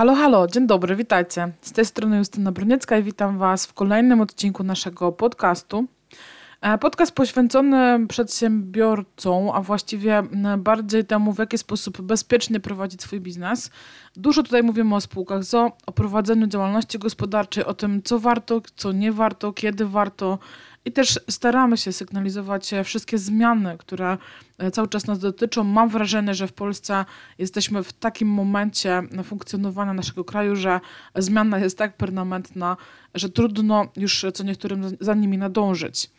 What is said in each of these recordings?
Halo, halo, dzień dobry, witajcie. Z tej strony Justyna Broniecka i witam Was w kolejnym odcinku naszego podcastu. E, podcast poświęcony przedsiębiorcom, a właściwie bardziej temu, w jaki sposób bezpiecznie prowadzić swój biznes. Dużo tutaj mówimy o spółkach ZO, o prowadzeniu działalności gospodarczej, o tym, co warto, co nie warto, kiedy warto, i też staramy się sygnalizować wszystkie zmiany, które e, cały czas nas dotyczą. Mam wrażenie, że w Polsce jesteśmy w takim momencie funkcjonowania naszego kraju, że zmiana jest tak permanentna, że trudno już co niektórym za nimi nadążyć.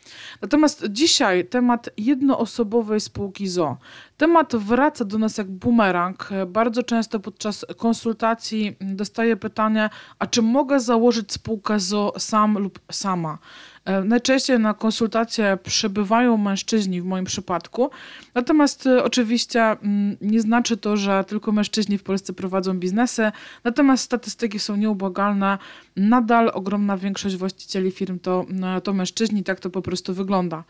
Natomiast dzisiaj temat jednoosobowej spółki ZO. Temat wraca do nas jak bumerang. Bardzo często podczas konsultacji dostaję pytanie, a czy mogę założyć spółkę ZO sam lub sama? E, najczęściej na konsultacje przybywają mężczyźni w moim przypadku, natomiast e, oczywiście mm, nie znaczy to, że tylko mężczyźni w Polsce prowadzą biznesy, natomiast statystyki są nieubłagalne. Nadal ogromna większość właścicieli firm to, e, to mężczyźni, tak to po prostu wygląda.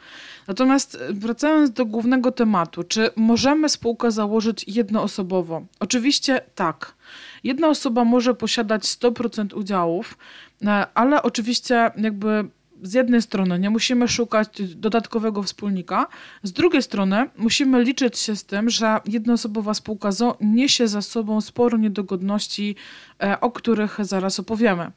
Natomiast wracając do głównego tematu, czy możemy spółkę założyć jednoosobowo? Oczywiście tak. Jedna osoba może posiadać 100% udziałów, ale oczywiście jakby z jednej strony nie musimy szukać dodatkowego wspólnika, z drugiej strony musimy liczyć się z tym, że jednoosobowa spółka ZO niesie za sobą sporo niedogodności, e, o których zaraz opowiemy.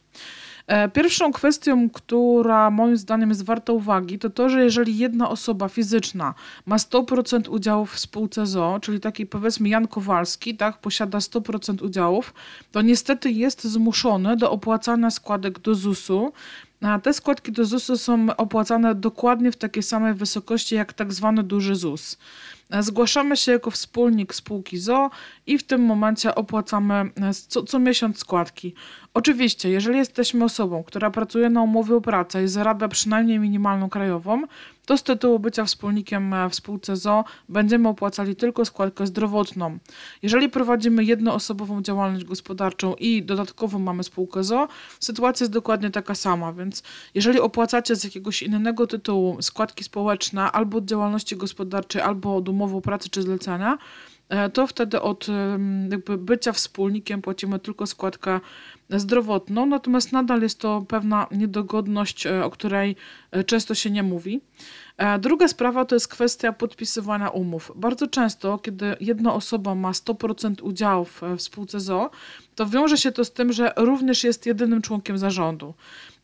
E, pierwszą kwestią, która moim zdaniem jest warta uwagi, to to, że jeżeli jedna osoba fizyczna ma 100% udziałów w spółce ZO, czyli taki powiedzmy Jan Kowalski, tak, posiada 100% udziałów, to niestety jest zmuszony do opłacania składek do ZUS-u, a te składki do ZUS-u są opłacane dokładnie w takiej samej wysokości jak tak zwany duży ZUS. Zgłaszamy się jako wspólnik spółki ZO i w tym momencie opłacamy co, co miesiąc składki. Oczywiście, jeżeli jesteśmy osobą, która pracuje na umowie o pracę i zarabia przynajmniej minimalną krajową, to z tytułu bycia wspólnikiem w spółce ZO będziemy opłacali tylko składkę zdrowotną. Jeżeli prowadzimy jednoosobową działalność gospodarczą i dodatkowo mamy spółkę ZO, sytuacja jest dokładnie taka sama, więc jeżeli opłacacie z jakiegoś innego tytułu składki społeczne albo od działalności gospodarczej, albo od umowy o pracy czy zlecenia, e, to wtedy od jakby bycia wspólnikiem płacimy tylko składkę zdrowotną, natomiast nadal jest to pewna niedogodność, e, o której e, często się nie mówi. Druga sprawa to jest kwestia podpisywania umów. Bardzo często, kiedy jedna osoba ma 100% udziałów w spółce ZO, to wiąże się to z tym, że również jest jedynym członkiem zarządu.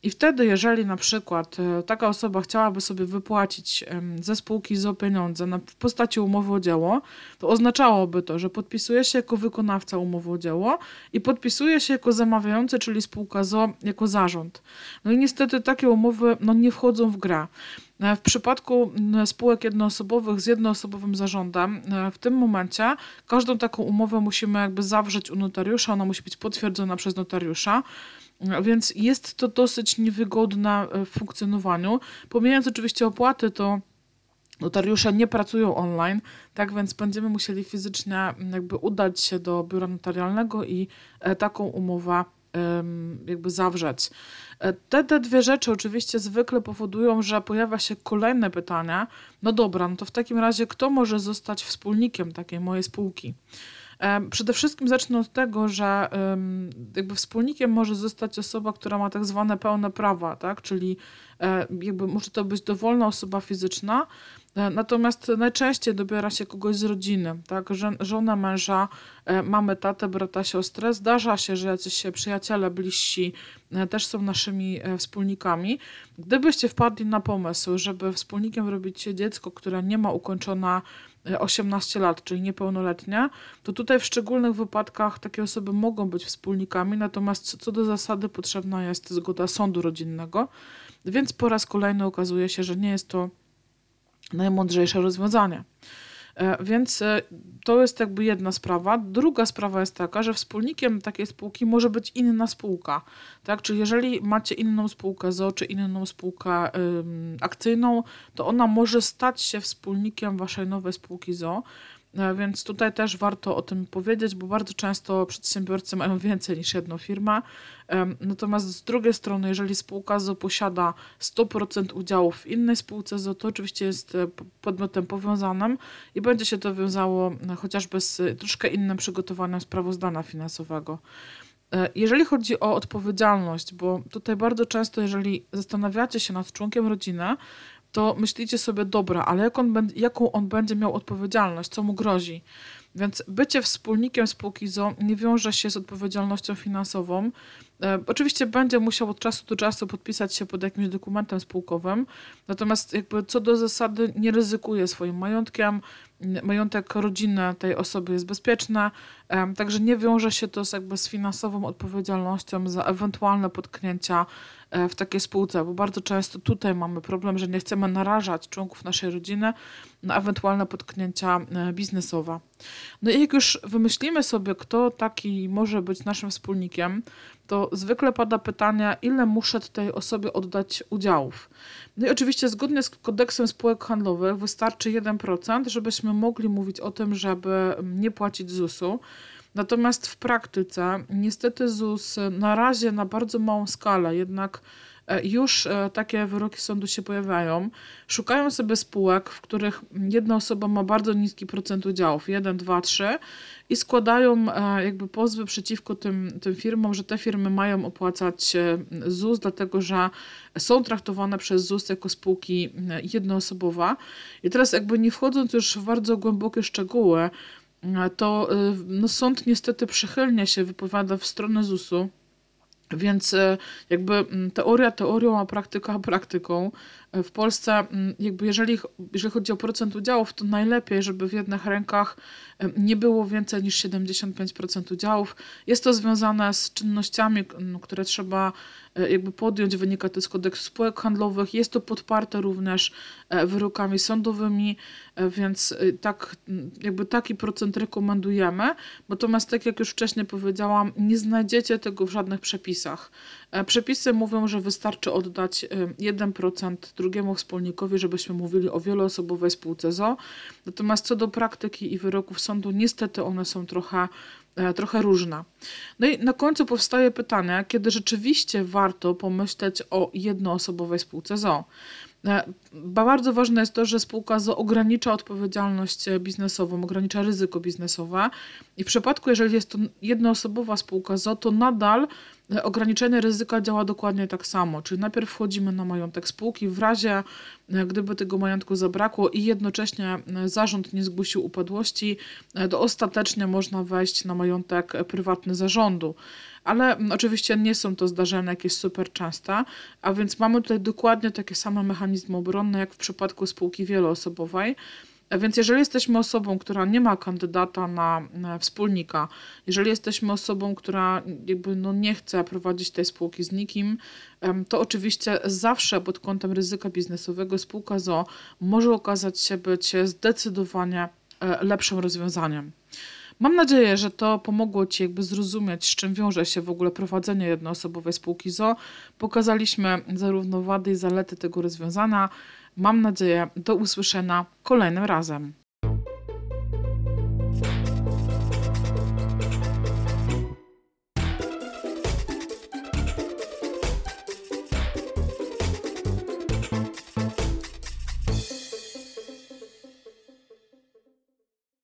I wtedy, jeżeli na przykład e, taka osoba chciałaby sobie wypłacić ze spółki ZO pieniądze w postaci umowy o dzieło, to oznaczałoby to, że podpisuje się jako wykonawca umowy o dzieło i podpisuje się jako zamawiający, czyli spółka ZO jako zarząd. No i niestety takie umowy no, nie wchodzą w grę. E, w przypadku spółek jednoosobowych z jednoosobowym zarządem, e, w tym momencie każdą taką umowę musimy jakby zawrzeć u notariusza, ona musi być potwierdzona przez notariusza. Więc jest to dosyć niewygodne w funkcjonowaniu. Pomijając oczywiście opłaty, to notariusze nie pracują online, tak więc będziemy musieli fizycznie jakby udać się do biura notarialnego i e, taką umowę jakby zawrzeć. E, te, te dwie rzeczy oczywiście zwykle powodują, że pojawia się kolejne pytanie, no dobra, no to w takim razie kto może zostać wspólnikiem takiej mojej spółki? Przede wszystkim zacznę od tego, że jakby wspólnikiem może zostać osoba, która ma tak zwane pełne prawa, tak? czyli e, jakby może to być dowolna osoba fizyczna, e, natomiast najczęściej dobiera się kogoś z rodziny, tak? żona, męża, e, mamy tatę, brata, siostrę. Zdarza się, że jacyś przyjaciele bliżsi też są naszymi wspólnikami. Gdybyście wpadli na pomysł, żeby wspólnikiem robić się dziecko, które nie ma ukończona 18 lat, czyli niepełnoletnia, to tutaj w szczególnych wypadkach takie osoby mogą być wspólnikami, natomiast co do zasady potrzebna jest zgoda sądu rodzinnego, więc po raz kolejny okazuje się, że nie jest to najmądrzejsze rozwiązanie. E, więc e, to jest jakby jedna sprawa. Druga sprawa jest taka, że wspólnikiem takiej spółki może być inna spółka. Tak? Czyli jeżeli macie inną spółkę ZO czy inną spółkę akcyjną, to ona może stać się wspólnikiem waszej nowej spółki ZO. E, więc tutaj też warto o tym powiedzieć, bo bardzo często przedsiębiorcy mają więcej niż jedną firmę. Natomiast z drugiej strony, jeżeli spółka ZO posiada 100% udziałów w innej spółce ZO, to oczywiście jest e, podmiotem powiązanym i będzie się to wiązało e, chociażby z troszkę innym przygotowaniem sprawozdania finansowego. E, jeżeli chodzi o odpowiedzialność, bo tutaj bardzo często, jeżeli zastanawiacie się nad członkiem rodziny, to myślicie sobie, dobra, ale jak on, jaką on będzie miał odpowiedzialność, co mu grozi. Więc bycie wspólnikiem spółki ZO nie wiąże się z odpowiedzialnością finansową. E, oczywiście będzie musiał od czasu do czasu podpisać się pod jakimś dokumentem spółkowym, natomiast jakby co do zasady nie ryzykuje swoim majątkiem, majątek rodzinny tej osoby jest bezpieczny, także nie wiąże się to z, jakby z finansową odpowiedzialnością za ewentualne potknięcia e, w takiej spółce, bo bardzo często tutaj mamy problem, że nie chcemy narażać członków naszej rodziny na ewentualne potknięcia e, biznesowe. No i jak już wymyślimy sobie, kto taki może być naszym wspólnikiem, to zwykle pada pytanie, ile muszę tej osobie oddać udziałów. No i oczywiście zgodnie z kodeksem spółek handlowych wystarczy 1%, żebyśmy mogli mówić o tym, żeby nie płacić ZUS-u. Natomiast w praktyce niestety ZUS na razie na bardzo małą skalę jednak już e, takie wyroki sądu się pojawiają. Szukają sobie spółek, w których jedna osoba ma bardzo niski procent udziałów, 1, 2, 3 i składają e, jakby pozwy przeciwko tym, tym firmom, że te firmy mają opłacać ZUS, dlatego że są traktowane przez ZUS jako spółki jednoosobowe. I teraz jakby nie wchodząc już w bardzo głębokie szczegóły, to no, sąd niestety przychylnie się wypowiada w stronę ZUS-u więc e, jakby mm, teoria teorią, a praktyka praktyką. E, w Polsce, mm, jakby jeżeli, jeżeli chodzi o procent udziałów, to najlepiej, żeby w jednych rękach e, nie było więcej niż 75% udziałów. Jest to związane z czynnościami, które trzeba jakby podjąć, wynika to z kodeksu spółek handlowych. Jest to podparte również wyrokami sądowymi, więc tak, jakby taki procent rekomendujemy. Natomiast tak jak już wcześniej powiedziałam, nie znajdziecie tego w żadnych przepisach. E, przepisy mówią, że wystarczy oddać 1% e, drugiemu wspólnikowi, żebyśmy mówili o wieloosobowej spółce ZO. Natomiast co do praktyki i wyroków sądu, niestety one są trochę e, trochę różne. No i na końcu powstaje pytanie, kiedy rzeczywiście warto pomyśleć o jednoosobowej spółce ZO. Bardzo ważne jest to, że spółka ZO ogranicza odpowiedzialność biznesową, ogranicza ryzyko biznesowe i w przypadku, jeżeli jest to jednoosobowa spółka ZO, to nadal ograniczenie ryzyka działa dokładnie tak samo, czyli najpierw wchodzimy na majątek spółki, w razie e, gdyby tego majątku zabrakło i jednocześnie e, zarząd nie zgłosił upadłości, e, to ostatecznie można wejść na majątek prywatny zarządu. Ale oczywiście nie są to zdarzenia jakieś super częste, a więc mamy tutaj dokładnie takie same mechanizmy obronne jak w przypadku spółki wieloosobowej. Więc jeżeli jesteśmy osobą, która nie ma kandydata na, wspólnika, jeżeli jesteśmy osobą, która jakby no nie chce prowadzić tej spółki z nikim, to oczywiście zawsze pod kątem ryzyka biznesowego spółka ZO może okazać się być zdecydowanie e, lepszym rozwiązaniem. Mam nadzieję, że to pomogło Ci jakby zrozumieć, z czym wiąże się w ogóle prowadzenie jednoosobowej spółki ZO. Pokazaliśmy zarówno wady i zalety tego rozwiązania. Mam nadzieję, do usłyszenia kolejnym razem.